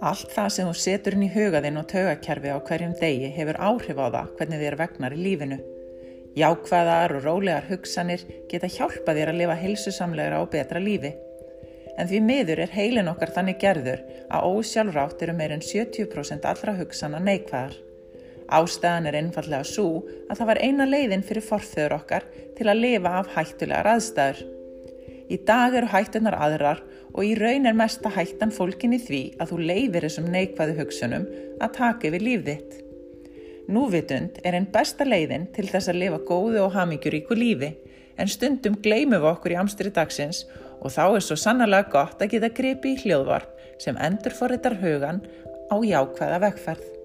Allt það sem þú setur inn í hugaðinn og taugakerfi á hverjum degi hefur áhrif á það hvernig þér vegnar í lífinu. Jákvæðar og rólegar hugsanir geta hjálpa þér að lifa hilsusamlegra og betra lífi. En því miður er heilin okkar þannig gerður að ósjálfrátt eru meirinn 70% allra hugsana neikvæðar. Ástæðan er einfallega svo að það var eina leiðin fyrir forþöður okkar til að lifa af hættulegar aðstæður. Í dag eru hættunar aðrar og í raun er mesta hættan fólkin í því að þú leifir þessum neikvæðu hugsunum að taka yfir líf þitt. Núvitund er einn besta leiðin til þess að lifa góðu og hamingjuríku lífi en stundum gleymum við okkur í amstri dagsins og þá er svo sannarlega gott að geta gripi í hljóðvarp sem endur forritar hugan á jákvæða vegferð.